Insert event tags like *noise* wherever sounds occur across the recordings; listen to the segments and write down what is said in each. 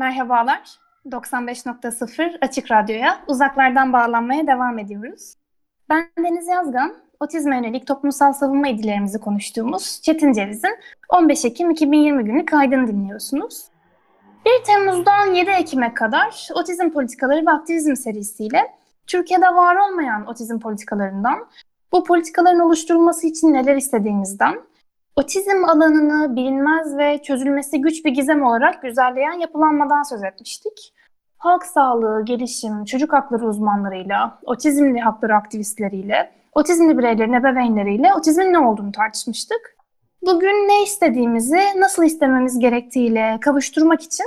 Merhabalar. 95.0 Açık Radyo'ya uzaklardan bağlanmaya devam ediyoruz. Ben Deniz Yazgan. Otizme yönelik toplumsal savunma idilerimizi konuştuğumuz Çetin Ceviz'in 15 Ekim 2020 günü kaydını dinliyorsunuz. 1 Temmuz'dan 7 Ekim'e kadar Otizm Politikaları ve Aktivizm serisiyle Türkiye'de var olmayan otizm politikalarından, bu politikaların oluşturulması için neler istediğimizden, otizm alanını bilinmez ve çözülmesi güç bir gizem olarak güzelleyen yapılanmadan söz etmiştik. Halk sağlığı, gelişim, çocuk hakları uzmanlarıyla, otizmli hakları aktivistleriyle, otizmli bireylerin ebeveynleriyle otizmin ne olduğunu tartışmıştık. Bugün ne istediğimizi, nasıl istememiz gerektiğiyle kavuşturmak için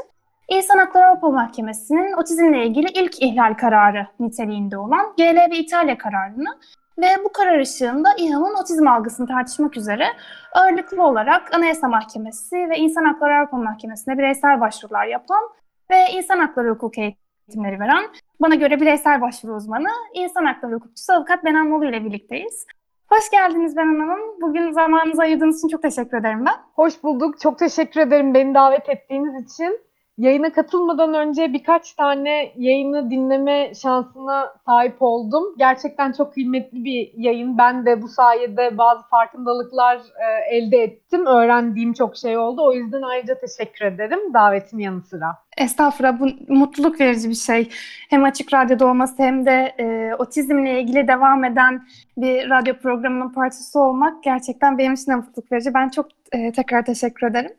İnsan Hakları Avrupa Mahkemesi'nin otizmle ilgili ilk ihlal kararı niteliğinde olan GLV İtalya kararını ve bu karar ışığında İHA'nın otizm algısını tartışmak üzere ağırlıklı olarak Anayasa Mahkemesi ve İnsan Hakları Avrupa Mahkemesi'ne bireysel başvurular yapan ve insan hakları hukuk eğitimleri veren, bana göre bireysel başvuru uzmanı, insan hakları hukukçusu avukat Benan Molu ile birlikteyiz. Hoş geldiniz Benan Hanım. Bugün zamanınızı ayırdığınız için çok teşekkür ederim ben. Hoş bulduk. Çok teşekkür ederim beni davet ettiğiniz için. Yayına katılmadan önce birkaç tane yayını dinleme şansına sahip oldum. Gerçekten çok kıymetli bir yayın. Ben de bu sayede bazı farkındalıklar e, elde ettim. Öğrendiğim çok şey oldu. O yüzden ayrıca teşekkür ederim davetin yanı sıra. Estağfurullah bu mutluluk verici bir şey. Hem açık radyoda olması hem de e, otizmle ilgili devam eden bir radyo programının parçası olmak gerçekten benim için de mutluluk verici. Ben çok e, tekrar teşekkür ederim.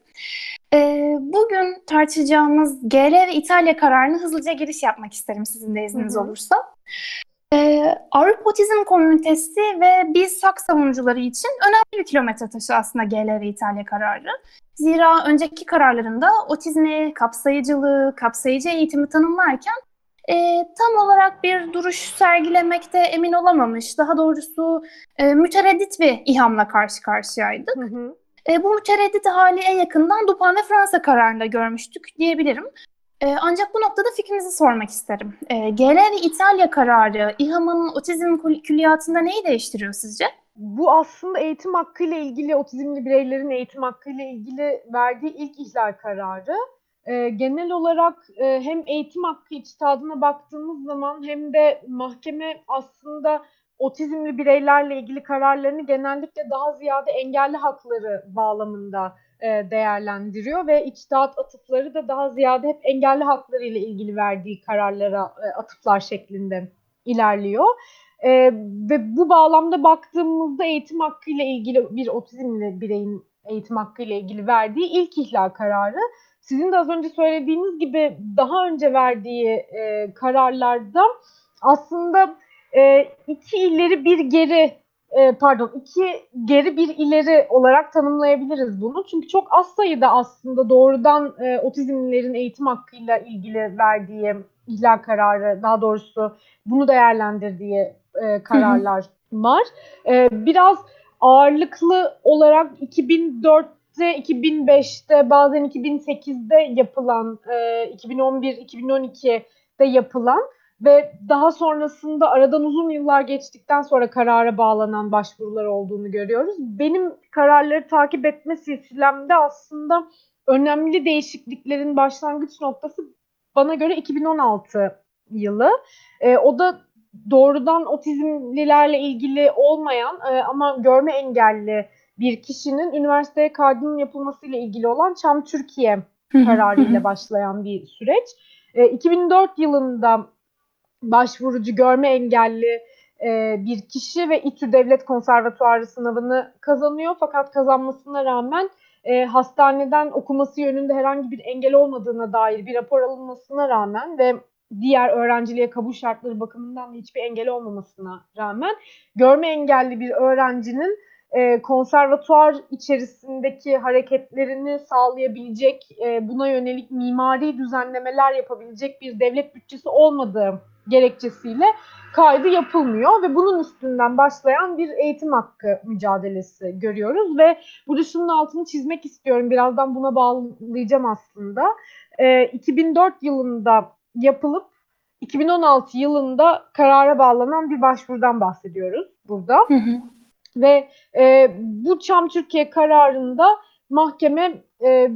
Ee, bugün tartışacağımız GL ve İtalya kararını hızlıca giriş yapmak isterim sizin de izniniz hı hı. olursa. Ee, Avrupa Otizm Komünitesi ve biz hak savunucuları için önemli bir kilometre taşı aslında GL ve İtalya kararı. Zira önceki kararlarında otizmi, kapsayıcılığı, kapsayıcı eğitimi tanımlarken e, tam olarak bir duruş sergilemekte emin olamamış, daha doğrusu e, mütereddit bir ihamla karşı karşıyaydık. Hı hı. E, bu mütereddit hali en yakından Dupin ve Fransa kararında görmüştük diyebilirim. E, ancak bu noktada fikrinizi sormak isterim. E, GL ve İtalya kararı İHA'nın otizm külliyatında neyi değiştiriyor sizce? Bu aslında eğitim hakkıyla ilgili, otizmli bireylerin eğitim hakkıyla ilgili verdiği ilk ihlal kararı. E, genel olarak e, hem eğitim hakkı içtihadına baktığımız zaman hem de mahkeme aslında otizmli bireylerle ilgili kararlarını genellikle daha ziyade engelli hakları bağlamında e, değerlendiriyor ve içtihat atıfları da daha ziyade hep engelli hakları ile ilgili verdiği kararlara e, atıflar şeklinde ilerliyor. E, ve bu bağlamda baktığımızda eğitim hakkı ile ilgili bir otizmli bireyin eğitim hakkı ile ilgili verdiği ilk ihlal kararı sizin de az önce söylediğiniz gibi daha önce verdiği e, kararlarda aslında e, iki ileri bir geri e, pardon iki geri bir ileri olarak tanımlayabiliriz bunu. Çünkü çok az sayıda aslında doğrudan e, otizmlilerin eğitim hakkıyla ilgili verdiği ihlal kararı daha doğrusu bunu değerlendirdiği e, kararlar var. E, biraz ağırlıklı olarak 2004'te 2005'te bazen 2008'de yapılan, e, 2011-2012'de yapılan ve daha sonrasında aradan uzun yıllar geçtikten sonra karara bağlanan başvurular olduğunu görüyoruz. Benim kararları takip etme silsilemde aslında önemli değişikliklerin başlangıç noktası bana göre 2016 yılı. E, o da doğrudan otizmlilerle ilgili olmayan e, ama görme engelli bir kişinin üniversiteye kaydının yapılmasıyla ilgili olan Çam Türkiye kararıyla başlayan bir süreç. E, 2004 yılında başvurucu görme engelli e, bir kişi ve İTÜ Devlet Konservatuarı sınavını kazanıyor. Fakat kazanmasına rağmen e, hastaneden okuması yönünde herhangi bir engel olmadığına dair bir rapor alınmasına rağmen ve diğer öğrenciliğe kabul şartları bakımından da hiçbir engel olmamasına rağmen görme engelli bir öğrencinin e, konservatuar içerisindeki hareketlerini sağlayabilecek, e, buna yönelik mimari düzenlemeler yapabilecek bir devlet bütçesi olmadığı gerekçesiyle kaydı yapılmıyor ve bunun üstünden başlayan bir eğitim hakkı mücadelesi görüyoruz ve bu şunun altını çizmek istiyorum. Birazdan buna bağlayacağım aslında. E, 2004 yılında yapılıp 2016 yılında karara bağlanan bir başvurudan bahsediyoruz burada. Hı hı. Ve e, bu Çam Türkiye kararında mahkeme e,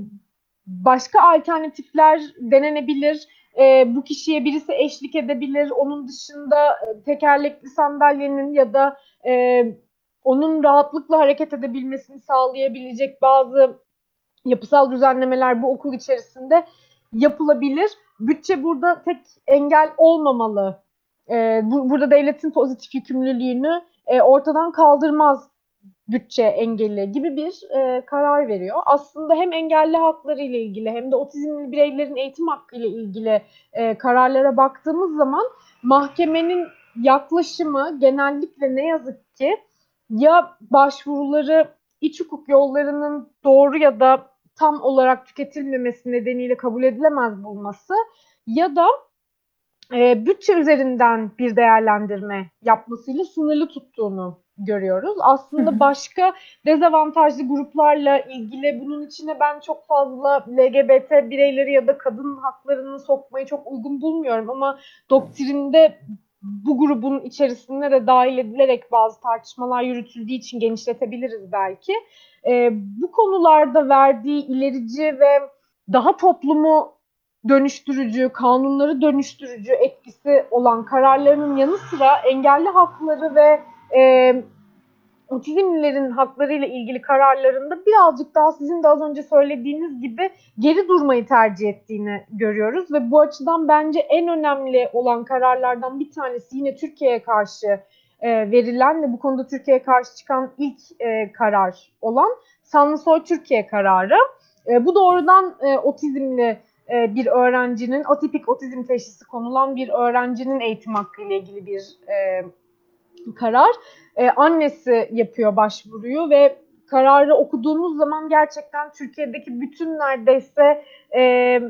başka alternatifler denenebilir. E, bu kişiye birisi eşlik edebilir. Onun dışında e, tekerlekli sandalyenin ya da e, onun rahatlıkla hareket edebilmesini sağlayabilecek bazı yapısal düzenlemeler bu okul içerisinde yapılabilir. Bütçe burada tek engel olmamalı. E, bu, burada devletin pozitif yükümlülüğünü e, ortadan kaldırmaz bütçe engeli gibi bir e, karar veriyor. Aslında hem engelli hakları ile ilgili hem de otizmli bireylerin eğitim hakkı ile ilgili e, kararlara baktığımız zaman mahkemenin yaklaşımı genellikle ne yazık ki ya başvuruları iç hukuk yollarının doğru ya da tam olarak tüketilmemesi nedeniyle kabul edilemez bulması ya da e, bütçe üzerinden bir değerlendirme yapmasıyla sınırlı tuttuğunu görüyoruz. Aslında başka dezavantajlı gruplarla ilgili bunun içine ben çok fazla LGBT bireyleri ya da kadın haklarını sokmayı çok uygun bulmuyorum ama doktrinde bu grubun içerisinde de dahil edilerek bazı tartışmalar yürütüldüğü için genişletebiliriz belki. E, bu konularda verdiği ilerici ve daha toplumu dönüştürücü, kanunları dönüştürücü etkisi olan kararlarının yanı sıra engelli hakları ve e, otizmlilerin haklarıyla ilgili kararlarında birazcık daha sizin de az önce söylediğiniz gibi geri durmayı tercih ettiğini görüyoruz ve bu açıdan bence en önemli olan kararlardan bir tanesi yine Türkiye'ye karşı e, verilen ve bu konuda Türkiye'ye karşı çıkan ilk e, karar olan Sanlısoy Türkiye kararı. E, bu doğrudan e, otizmli e, bir öğrencinin, atipik otizm teşhisi konulan bir öğrencinin eğitim hakkı ile ilgili bir e, karar. E, annesi yapıyor başvuruyu ve kararı okuduğumuz zaman gerçekten Türkiye'deki bütün neredeyse e,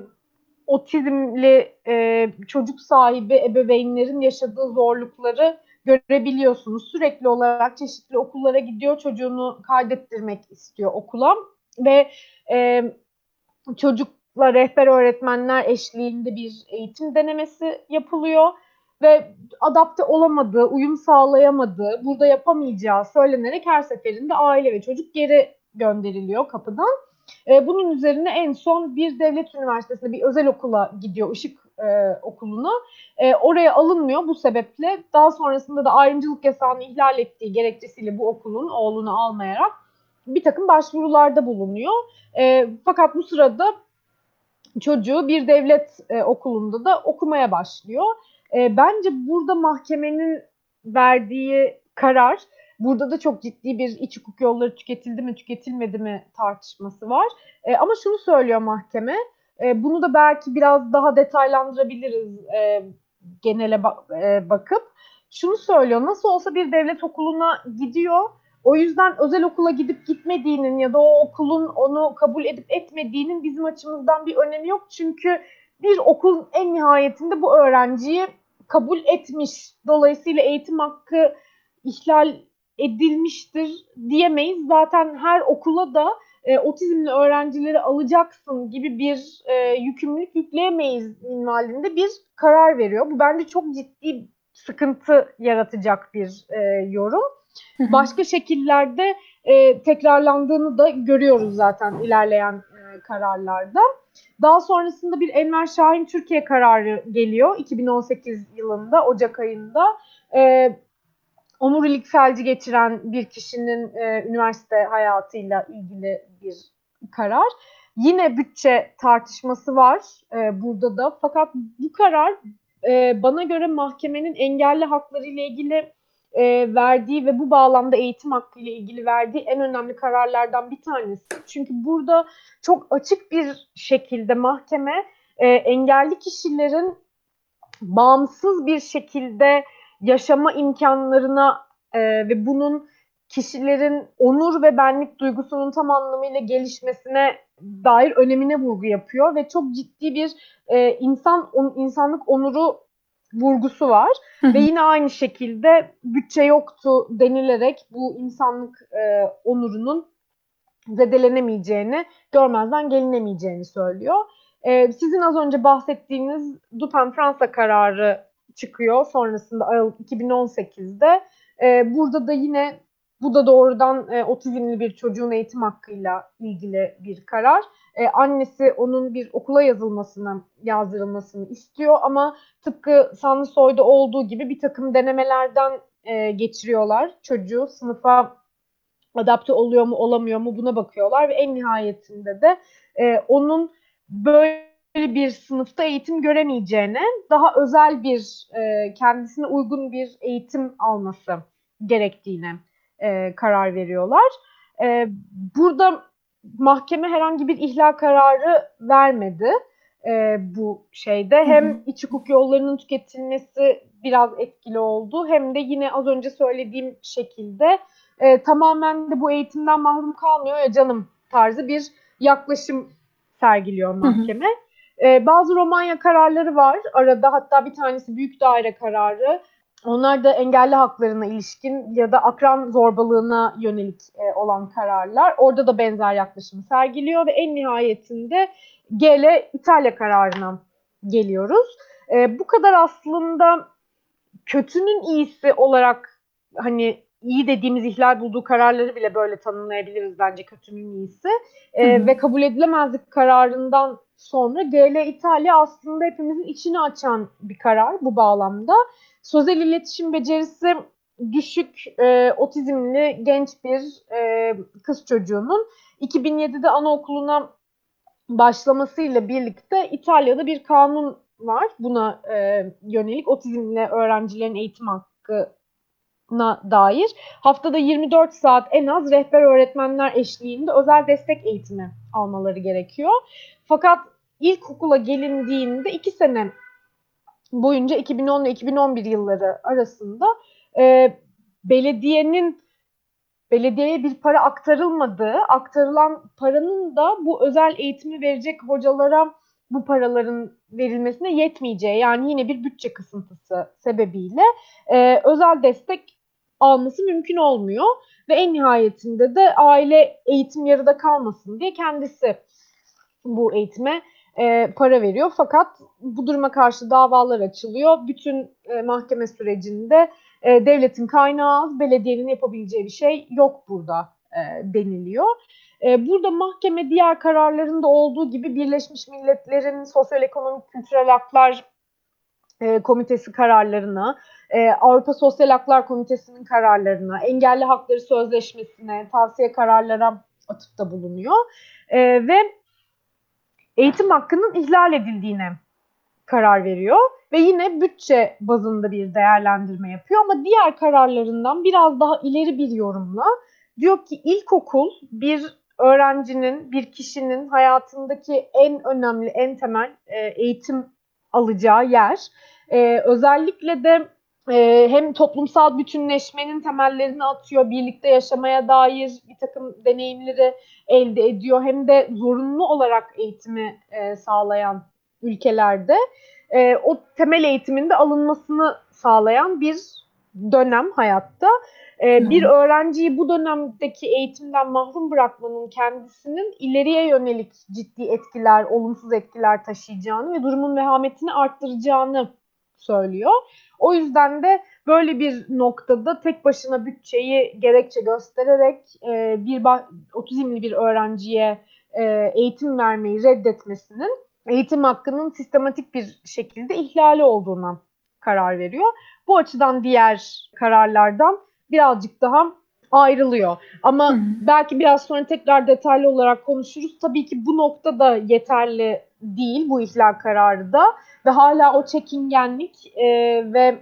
otizmli e, çocuk sahibi ebeveynlerin yaşadığı zorlukları görebiliyorsunuz. Sürekli olarak çeşitli okullara gidiyor, çocuğunu kaydettirmek istiyor okula ve e, çocukla rehber öğretmenler eşliğinde bir eğitim denemesi yapılıyor ve adapte olamadığı, uyum sağlayamadığı, burada yapamayacağı söylenerek her seferinde aile ve çocuk geri gönderiliyor kapıdan. E, bunun üzerine en son bir devlet üniversitesinde bir özel okula gidiyor, ışık e, okuluna. E, oraya alınmıyor bu sebeple. Daha sonrasında da ayrımcılık yasağını ihlal ettiği gerekçesiyle bu okulun oğlunu almayarak bir takım başvurularda bulunuyor. E, fakat bu sırada çocuğu bir devlet e, okulunda da okumaya başlıyor. E, bence burada mahkemenin verdiği karar, burada da çok ciddi bir iç hukuk yolları tüketildi mi tüketilmedi mi tartışması var. E, ama şunu söylüyor mahkeme, e, bunu da belki biraz daha detaylandırabiliriz e, genele ba- e, bakıp. Şunu söylüyor, nasıl olsa bir devlet okuluna gidiyor. O yüzden özel okula gidip gitmediğinin ya da o okulun onu kabul edip etmediğinin bizim açımızdan bir önemi yok. Çünkü bir okul en nihayetinde bu öğrenciyi kabul etmiş. Dolayısıyla eğitim hakkı ihlal edilmiştir diyemeyiz. Zaten her okula da e, otizmli öğrencileri alacaksın gibi bir e, yükümlülük yükleyemeyiz minvalinde bir karar veriyor. Bu bence çok ciddi sıkıntı yaratacak bir e, yorum. Başka şekillerde e, tekrarlandığını da görüyoruz zaten ilerleyen e, kararlarda. Daha sonrasında bir Enver Şahin Türkiye kararı geliyor 2018 yılında Ocak ayında. E, omurilik felci geçiren bir kişinin e, üniversite hayatıyla ilgili bir karar. Yine bütçe tartışması var e, burada da. Fakat bu karar e, bana göre mahkemenin engelli hakları ile ilgili e, verdiği ve bu bağlamda eğitim hakkı ile ilgili verdiği en önemli kararlardan bir tanesi. Çünkü burada çok açık bir şekilde mahkeme e, engelli kişilerin bağımsız bir şekilde yaşama imkanlarına e, ve bunun kişilerin onur ve benlik duygusunun tam anlamıyla gelişmesine dair önemine vurgu yapıyor ve çok ciddi bir e, insan on, insanlık onuru vurgusu var ve yine aynı şekilde bütçe yoktu denilerek bu insanlık e, onurunun zedelenemeyeceğini, görmezden gelinemeyeceğini söylüyor. E, sizin az önce bahsettiğiniz Dupin Fransa kararı çıkıyor sonrasında Aralık 2018'de. E, burada da yine Bu da doğrudan e, otizmli bir çocuğun eğitim hakkıyla ilgili bir karar. E, annesi onun bir okula yazılmasını, yazdırılmasını istiyor ama tıpkı Sanlı Soy'da olduğu gibi bir takım denemelerden e, geçiriyorlar çocuğu. Sınıfa adapte oluyor mu, olamıyor mu buna bakıyorlar ve en nihayetinde de e, onun böyle bir sınıfta eğitim göremeyeceğine, daha özel bir, e, kendisine uygun bir eğitim alması gerektiğine e, karar veriyorlar. E, burada mahkeme herhangi bir ihlal kararı vermedi e, bu şeyde. Hı hı. Hem iç hukuk yollarının tüketilmesi biraz etkili oldu hem de yine az önce söylediğim şekilde e, tamamen de bu eğitimden mahrum kalmıyor ya canım tarzı bir yaklaşım sergiliyor mahkeme. Hı hı. E, bazı Romanya kararları var arada hatta bir tanesi büyük daire kararı. Onlar da engelli haklarına ilişkin ya da akran zorbalığına yönelik e, olan kararlar. Orada da benzer yaklaşımı sergiliyor ve en nihayetinde GL İtalya kararına geliyoruz. E, bu kadar aslında kötünün iyisi olarak hani iyi dediğimiz ihlal bulduğu kararları bile böyle tanımlayabiliriz bence kötünün iyisi. E, ve kabul edilemezlik kararından sonra GL İtalya aslında hepimizin içini açan bir karar bu bağlamda. Sözel iletişim becerisi düşük e, otizmli genç bir e, kız çocuğunun 2007'de anaokuluna başlamasıyla birlikte İtalya'da bir kanun var buna e, yönelik otizmli öğrencilerin eğitim hakkına dair. Haftada 24 saat en az rehber öğretmenler eşliğinde özel destek eğitimi almaları gerekiyor. Fakat ilkokula gelindiğinde iki sene boyunca 2010 ile 2011 yılları arasında e, belediyenin belediyeye bir para aktarılmadığı, aktarılan paranın da bu özel eğitimi verecek hocalara bu paraların verilmesine yetmeyeceği yani yine bir bütçe kısıntısı sebebiyle e, özel destek alması mümkün olmuyor. Ve en nihayetinde de aile eğitim yarıda kalmasın diye kendisi bu eğitime e, para veriyor. Fakat bu duruma karşı davalar açılıyor. Bütün e, mahkeme sürecinde e, devletin kaynağı az, belediyenin yapabileceği bir şey yok burada e, deniliyor. E, burada mahkeme diğer kararlarında olduğu gibi Birleşmiş Milletler'in Sosyal Ekonomik Kültürel Haklar e, Komitesi kararlarına, e, Avrupa Sosyal Haklar Komitesi'nin kararlarına, Engelli Hakları Sözleşmesi'ne, tavsiye kararlara atıfta bulunuyor. E, ve eğitim hakkının ihlal edildiğine karar veriyor ve yine bütçe bazında bir değerlendirme yapıyor ama diğer kararlarından biraz daha ileri bir yorumla diyor ki ilkokul bir öğrencinin, bir kişinin hayatındaki en önemli, en temel e, eğitim alacağı yer. E, özellikle de e, hem toplumsal bütünleşmenin temellerini atıyor, birlikte yaşamaya dair bir takım deneyimleri elde ediyor. Hem de zorunlu olarak eğitimi e, sağlayan ülkelerde e, o temel eğitimin de alınmasını sağlayan bir dönem hayatta. E, bir öğrenciyi bu dönemdeki eğitimden mahrum bırakmanın kendisinin ileriye yönelik ciddi etkiler, olumsuz etkiler taşıyacağını ve durumun vehametini arttıracağını söylüyor. O yüzden de böyle bir noktada tek başına bütçeyi gerekçe göstererek e, bir otizmli bir öğrenciye e, eğitim vermeyi reddetmesinin eğitim hakkının sistematik bir şekilde ihlali olduğuna karar veriyor. Bu açıdan diğer kararlardan birazcık daha ayrılıyor. Ama Hı. belki biraz sonra tekrar detaylı olarak konuşuruz. Tabii ki bu nokta da yeterli değil bu ihlal kararı da ve hala o çekingenlik e, ve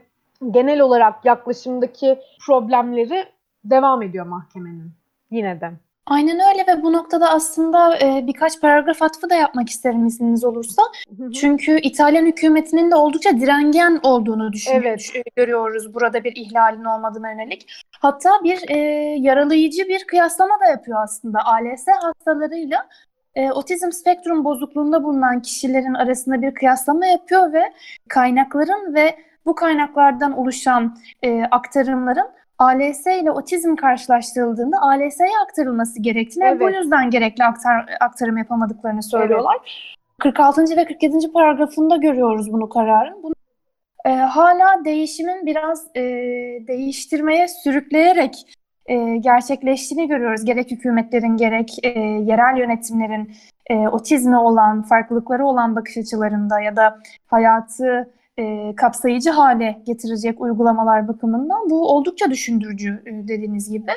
genel olarak yaklaşımdaki problemleri devam ediyor mahkemenin yine de. Aynen öyle ve bu noktada aslında e, birkaç paragraf atfı da yapmak isterim izniniz olursa. Hı hı. Çünkü İtalyan hükümetinin de oldukça direngen olduğunu düşünüyoruz, evet. görüyoruz burada bir ihlalin olmadığına yönelik. Hatta bir e, yaralayıcı bir kıyaslama da yapıyor aslında ALS hastalarıyla e, otizm spektrum bozukluğunda bulunan kişilerin arasında bir kıyaslama yapıyor ve kaynakların ve bu kaynaklardan oluşan e, aktarımların ALS ile otizm karşılaştırıldığında ALS'ye aktarılması gerektiğini evet. ve bu yüzden gerekli aktar, aktarım yapamadıklarını söylüyorlar. Evet. 46. ve 47. paragrafında görüyoruz bunu kararın. Bunu e, hala değişimin biraz e, değiştirmeye sürükleyerek e, gerçekleştiğini görüyoruz. Gerek hükümetlerin gerek e, yerel yönetimlerin e, otizme olan, farklılıkları olan bakış açılarında ya da hayatı e, kapsayıcı hale getirecek uygulamalar bakımından bu oldukça düşündürücü e, dediğiniz gibi.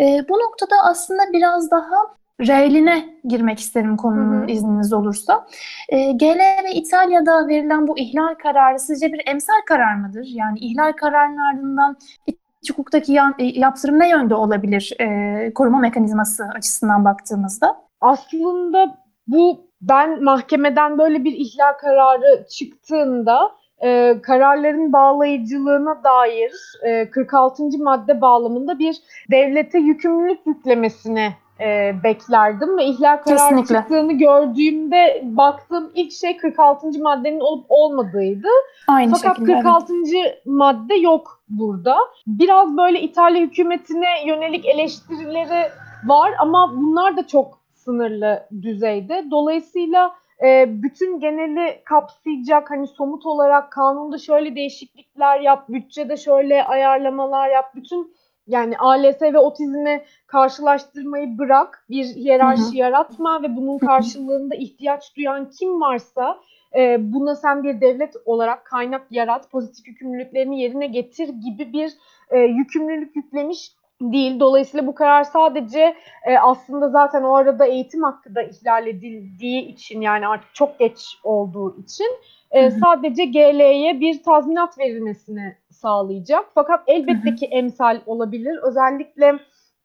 E, bu noktada aslında biraz daha reeline girmek isterim konunun hı hı. izniniz olursa. E, GL ve İtalya'da verilen bu ihlal kararı sizce bir emsal karar mıdır? Yani ihlal kararının ardından iç hukuktaki yan, e, yaptırım ne yönde olabilir e, koruma mekanizması açısından baktığımızda? Aslında bu ben mahkemeden böyle bir ihlal kararı çıktığında e, kararların bağlayıcılığına dair e, 46. madde bağlamında bir devlete yükümlülük yüklemesini e, beklerdim ve ihlal kararı Kesinlikle. çıktığını gördüğümde baktığım ilk şey 46. maddenin olup olmadığıydı. Aynı Fakat şekilde, 46. Evet. madde yok burada. Biraz böyle İtalya hükümetine yönelik eleştirileri var ama bunlar da çok sınırlı düzeyde. Dolayısıyla e, bütün geneli kapsayacak hani somut olarak kanunda şöyle değişiklikler yap, bütçede şöyle ayarlamalar yap, bütün yani ALS ve otizmi karşılaştırmayı bırak, bir hiyerarşi hı hı. yaratma ve bunun karşılığında ihtiyaç duyan kim varsa e, buna sen bir devlet olarak kaynak yarat, pozitif yükümlülüklerini yerine getir gibi bir e, yükümlülük yüklemiş değil. Dolayısıyla bu karar sadece e, aslında zaten o arada eğitim hakkı da ihlal edildiği için yani artık çok geç olduğu için e, sadece GL'ye bir tazminat verilmesini sağlayacak. Fakat elbette ki emsal olabilir. Özellikle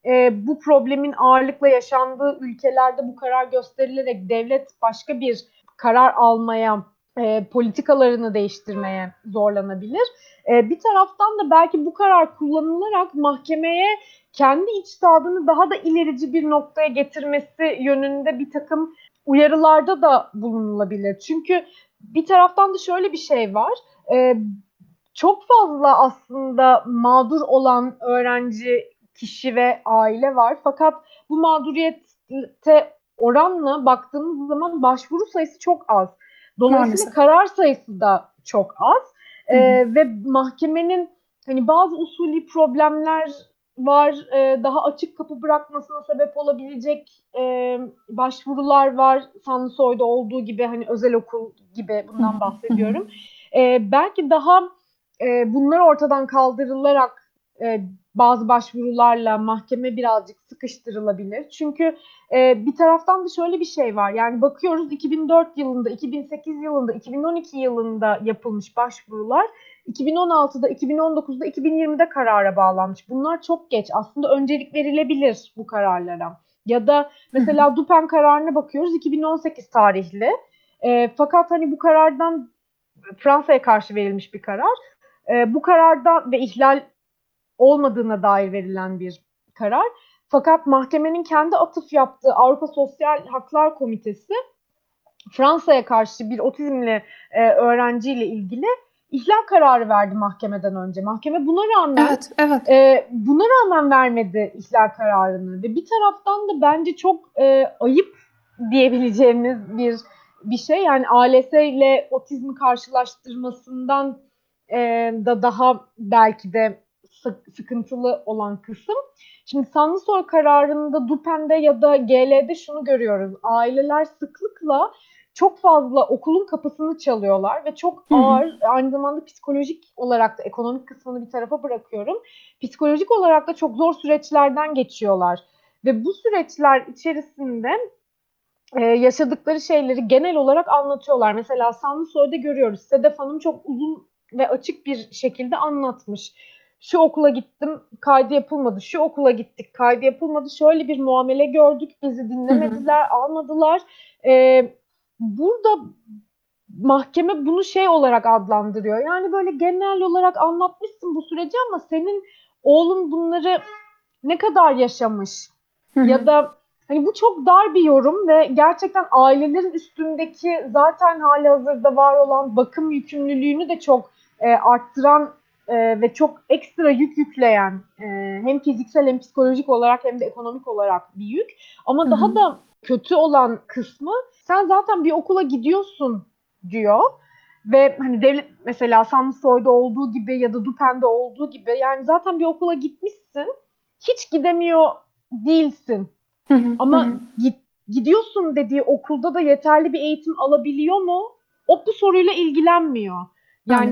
e, bu problemin ağırlıkla yaşandığı ülkelerde bu karar gösterilerek devlet başka bir karar almaya, e, politikalarını değiştirmeye zorlanabilir. E, bir taraftan da belki bu karar kullanılarak mahkemeye kendi içtihadını daha da ilerici bir noktaya getirmesi yönünde bir takım uyarılarda da bulunulabilir. Çünkü bir taraftan da şöyle bir şey var. E, çok fazla aslında mağdur olan öğrenci, kişi ve aile var. Fakat bu mağduriyete oranla baktığımız zaman başvuru sayısı çok az. Dolayısıyla Maalesef. karar sayısı da çok az. Ee, ve mahkemenin hani bazı usulü problemler var. E, daha açık kapı bırakmasına sebep olabilecek e, başvurular var. Sanlısoy'da olduğu gibi hani özel okul gibi bundan bahsediyorum. e, belki daha e, bunlar ortadan kaldırılarak e, bazı başvurularla mahkeme birazcık sıkıştırılabilir. Çünkü e, bir taraftan da şöyle bir şey var. Yani bakıyoruz 2004 yılında, 2008 yılında, 2012 yılında yapılmış başvurular 2016'da, 2019'da, 2020'de karara bağlanmış. Bunlar çok geç. Aslında öncelik verilebilir bu kararlara. Ya da mesela Dupen kararına bakıyoruz 2018 tarihli. E, fakat hani bu karardan Fransa'ya karşı verilmiş bir karar. E, bu kararda ve ihlal olmadığına dair verilen bir karar. Fakat mahkemenin kendi atıf yaptığı Avrupa Sosyal Haklar Komitesi Fransa'ya karşı bir otizmli e, öğrenciyle ilgili ihlal kararı verdi mahkemeden önce. Mahkeme buna rağmen evet, evet. E, buna rağmen vermedi ihlal kararını ve bir taraftan da bence çok e, ayıp diyebileceğimiz bir bir şey. Yani ALS ile otizmi karşılaştırmasından e, da daha belki de sıkıntılı olan kısım. Şimdi Sanlısoy kararında DUPEN'de ya da GL'de şunu görüyoruz. Aileler sıklıkla çok fazla okulun kapısını çalıyorlar ve çok ağır Hı-hı. aynı zamanda psikolojik olarak da ekonomik kısmını bir tarafa bırakıyorum. Psikolojik olarak da çok zor süreçlerden geçiyorlar. Ve bu süreçler içerisinde e, yaşadıkları şeyleri genel olarak anlatıyorlar. Mesela Sanlısoy'da görüyoruz. Sedef Hanım çok uzun ve açık bir şekilde anlatmış. Şu okula gittim, kaydı yapılmadı. Şu okula gittik, kaydı yapılmadı. Şöyle bir muamele gördük, bizi dinlemediler, hı hı. almadılar. Ee, burada mahkeme bunu şey olarak adlandırıyor. Yani böyle genel olarak anlatmışsın bu süreci ama senin oğlun bunları ne kadar yaşamış? Hı hı. Ya da hani bu çok dar bir yorum ve gerçekten ailelerin üstündeki zaten hali hazırda var olan bakım yükümlülüğünü de çok e, arttıran e, ve çok ekstra yük yükleyen e, hem fiziksel hem psikolojik olarak hem de ekonomik olarak bir yük. Ama Hı-hı. daha da kötü olan kısmı sen zaten bir okula gidiyorsun diyor. Ve hani devlet mesela Samsoy'da olduğu gibi ya da Dupen'de olduğu gibi yani zaten bir okula gitmişsin. hiç gidemiyor değilsin. Ama git, gidiyorsun dediği okulda da yeterli bir eğitim alabiliyor mu? O bu soruyla ilgilenmiyor. Yani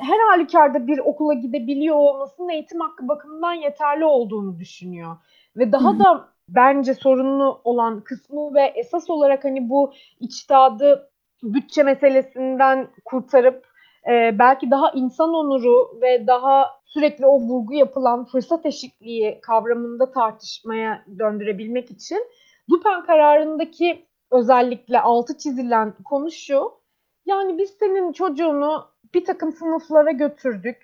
her halükarda bir okula gidebiliyor olmasının eğitim hakkı bakımından yeterli olduğunu düşünüyor. Ve daha Hı. da bence sorunlu olan kısmı ve esas olarak hani bu içtihadı bütçe meselesinden kurtarıp e, belki daha insan onuru ve daha sürekli o vurgu yapılan fırsat eşitliği kavramında tartışmaya döndürebilmek için Dupen kararındaki özellikle altı çizilen konu şu. Yani biz senin çocuğunu bir takım sınıflara götürdük.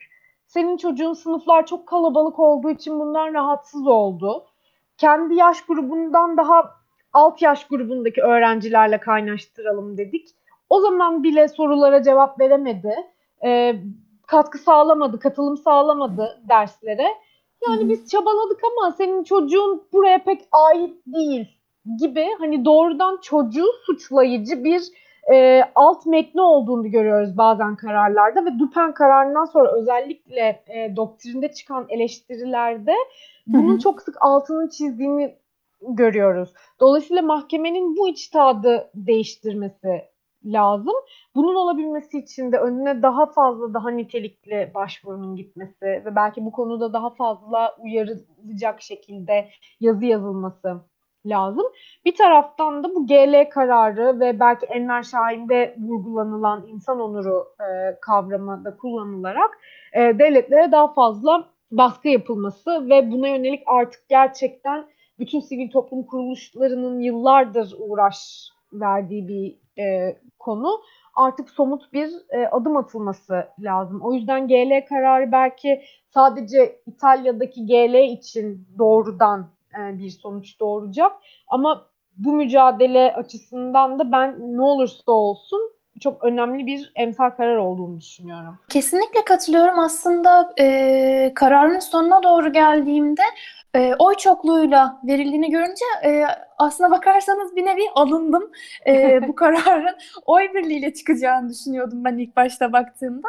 Senin çocuğun sınıflar çok kalabalık olduğu için bundan rahatsız oldu. Kendi yaş grubundan daha alt yaş grubundaki öğrencilerle kaynaştıralım dedik. O zaman bile sorulara cevap veremedi. E, katkı sağlamadı, katılım sağlamadı derslere. Yani Hı-hı. biz çabaladık ama senin çocuğun buraya pek ait değil gibi hani doğrudan çocuğu suçlayıcı bir e, alt metni olduğunu görüyoruz bazen kararlarda ve Dupen kararından sonra özellikle e, doktrinde çıkan eleştirilerde bunun Hı-hı. çok sık altını çizdiğini görüyoruz. Dolayısıyla mahkemenin bu içtihadı değiştirmesi lazım. Bunun olabilmesi için de önüne daha fazla daha nitelikli başvurunun gitmesi ve belki bu konuda daha fazla uyarılacak şekilde yazı yazılması lazım. Bir taraftan da bu GL kararı ve belki Enver Şahin'de vurgulanılan insan onuru e, kavramı da kullanılarak e, devletlere daha fazla baskı yapılması ve buna yönelik artık gerçekten bütün sivil toplum kuruluşlarının yıllardır uğraş verdiği bir e, konu artık somut bir e, adım atılması lazım. O yüzden GL kararı belki sadece İtalya'daki GL için doğrudan bir sonuç doğuracak. Ama bu mücadele açısından da ben ne olursa olsun çok önemli bir emsal karar olduğunu düşünüyorum. Kesinlikle katılıyorum. Aslında e, kararın sonuna doğru geldiğimde e, oy çokluğuyla verildiğini görünce e, aslına bakarsanız bir nevi alındım. E, *laughs* bu kararın oy birliğiyle çıkacağını düşünüyordum ben ilk başta baktığımda.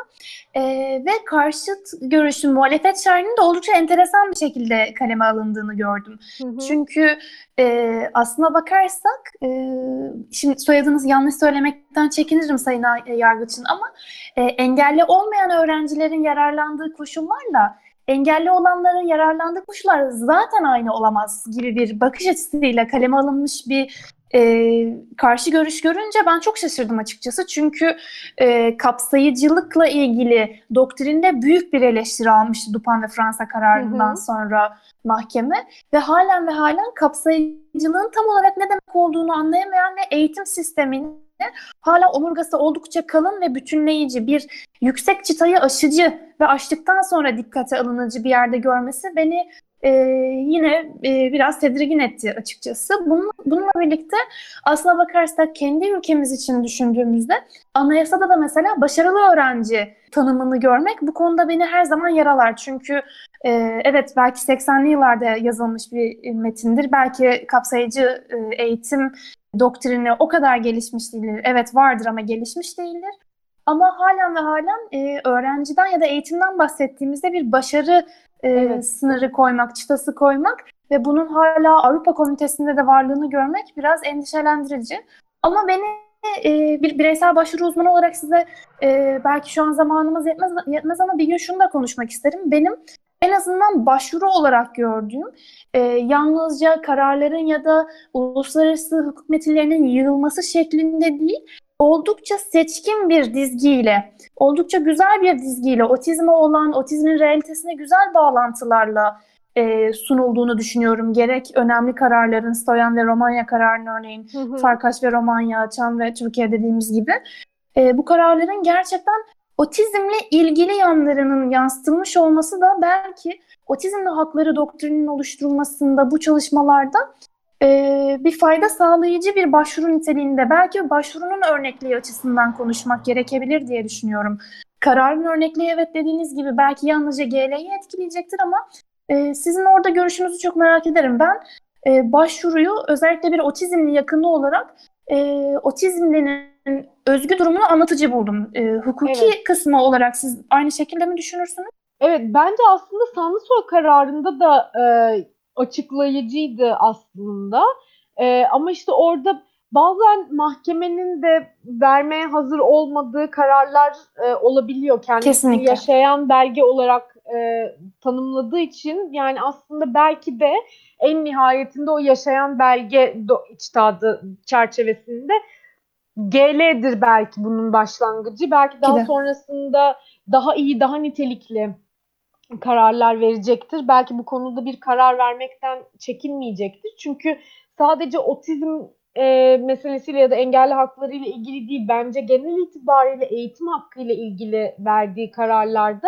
E, ve karşıt görüşün muhalefet şerhinin de oldukça enteresan bir şekilde kaleme alındığını gördüm. Hı hı. Çünkü e, aslına bakarsak, e, şimdi soyadınızı yanlış söylemekten çekinirim Sayın Yargıç'ın ama e, engelli olmayan öğrencilerin yararlandığı koşullarla engelli olanların yararlandığı koşullar zaten aynı olamaz gibi bir bakış açısıyla kaleme alınmış bir e, karşı görüş görünce ben çok şaşırdım açıkçası. Çünkü e, kapsayıcılıkla ilgili doktrinde büyük bir eleştiri almıştı Dupan ve Fransa kararından hı hı. sonra mahkeme ve halen ve halen kapsayıcılığın tam olarak ne demek olduğunu anlayamayan ve eğitim sisteminin hala omurgası oldukça kalın ve bütünleyici bir yüksek çıtayı aşıcı ve aştıktan sonra dikkate alınıcı bir yerde görmesi beni e, yine e, biraz tedirgin etti açıkçası. Bunun, bununla birlikte aslına bakarsak kendi ülkemiz için düşündüğümüzde anayasada da mesela başarılı öğrenci tanımını görmek bu konuda beni her zaman yaralar. Çünkü e, evet belki 80'li yıllarda yazılmış bir metindir. Belki kapsayıcı e, eğitim doktrini o kadar gelişmiş değildir. Evet vardır ama gelişmiş değildir. Ama halen ve halen e, öğrenciden ya da eğitimden bahsettiğimizde bir başarı e, evet. sınırı koymak, çıtası koymak ve bunun hala Avrupa Komitesi'nde de varlığını görmek biraz endişelendirici. Ama beni e, bir bireysel başvuru uzmanı olarak size e, belki şu an zamanımız yetmez, yetmez ama bir gün şunu da konuşmak isterim. Benim en azından başvuru olarak gördüğüm e, yalnızca kararların ya da uluslararası hukuk metinlerinin yığılması şeklinde değil, oldukça seçkin bir dizgiyle, oldukça güzel bir dizgiyle, otizme olan, otizmin realitesine güzel bağlantılarla e, sunulduğunu düşünüyorum. Gerek önemli kararların, Stoyan ve Romanya kararının örneğin, Farkaş ve Romanya, Çan ve Türkiye dediğimiz gibi. E, bu kararların gerçekten otizmle ilgili yanlarının yansıtılmış olması da belki otizmli hakları doktrinin oluşturulmasında bu çalışmalarda e, bir fayda sağlayıcı bir başvuru niteliğinde belki başvurunun örnekliği açısından konuşmak gerekebilir diye düşünüyorum. Kararın örnekliği evet dediğiniz gibi belki yalnızca GL'yi etkileyecektir ama e, sizin orada görüşünüzü çok merak ederim. Ben e, başvuruyu özellikle bir otizmli yakını olarak e, otizmlinin özgü durumunu anlatıcı buldum. E, hukuki evet. kısmı olarak siz aynı şekilde mi düşünürsünüz? Evet bence aslında Sanlısoy kararında da e, açıklayıcıydı aslında. E, ama işte orada bazen mahkemenin de vermeye hazır olmadığı kararlar e, olabiliyor. Kendisini Kesinlikle. yaşayan belge olarak e, tanımladığı için yani aslında belki de en nihayetinde o yaşayan belge do- içtihadı çerçevesinde GL'dir belki bunun başlangıcı. Belki daha sonrasında daha iyi, daha nitelikli kararlar verecektir. Belki bu konuda bir karar vermekten çekinmeyecektir. Çünkü sadece otizm e, meselesiyle ya da engelli hakları ile ilgili değil, bence genel itibariyle eğitim hakkı ile ilgili verdiği kararlarda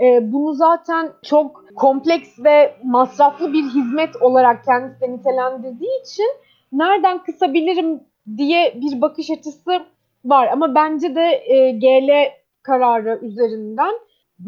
e, bunu zaten çok kompleks ve masraflı bir hizmet olarak kendisi de nitelendirdiği için nereden kısabilirim diye bir bakış açısı var. Ama bence de e, GL kararı üzerinden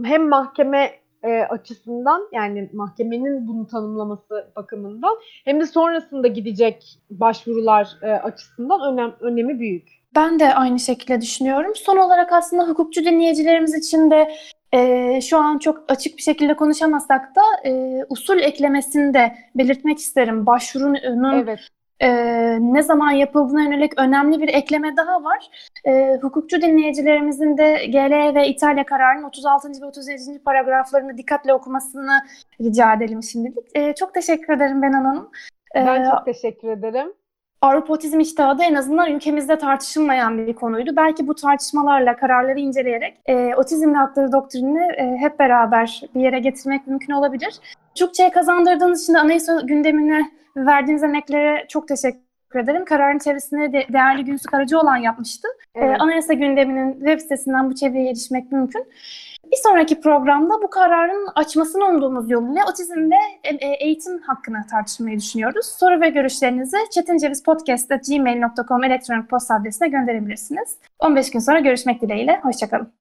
hem mahkeme e, açısından yani mahkemenin bunu tanımlaması bakımından hem de sonrasında gidecek başvurular e, açısından önem önemi büyük. Ben de aynı şekilde düşünüyorum. Son olarak aslında hukukçu dinleyicilerimiz için de e, şu an çok açık bir şekilde konuşamasak da e, usul eklemesini de belirtmek isterim. Başvurunun Evet. E, ne zaman yapıldığına yönelik önemli bir ekleme daha var. E, hukukçu dinleyicilerimizin de GL ve İtalya kararının 36. ve 37. paragraflarını dikkatle okumasını rica edelim şimdilik. E, çok teşekkür ederim Benan Hanım. E, Ben çok teşekkür ederim. Avrupa Otizm İştihadı en azından ülkemizde tartışılmayan bir konuydu. Belki bu tartışmalarla, kararları inceleyerek e, otizmli hakları doktrinini e, hep beraber bir yere getirmek mümkün olabilir. Türkçe'ye kazandırdığınız için de anayasa gündemine verdiğiniz emeklere çok teşekkür ederim. Kararın çevresini de değerli Günsü Karacaoğlan yapmıştı. E, Evet. anayasa gündeminin web sitesinden bu çevreye erişmek mümkün. Bir sonraki programda bu kararın açmasını umduğumuz yoluyla otizm ve e, e, eğitim hakkını tartışmayı düşünüyoruz. Soru ve görüşlerinizi çetincevizpodcast.gmail.com elektronik posta adresine gönderebilirsiniz. 15 gün sonra görüşmek dileğiyle. Hoşçakalın.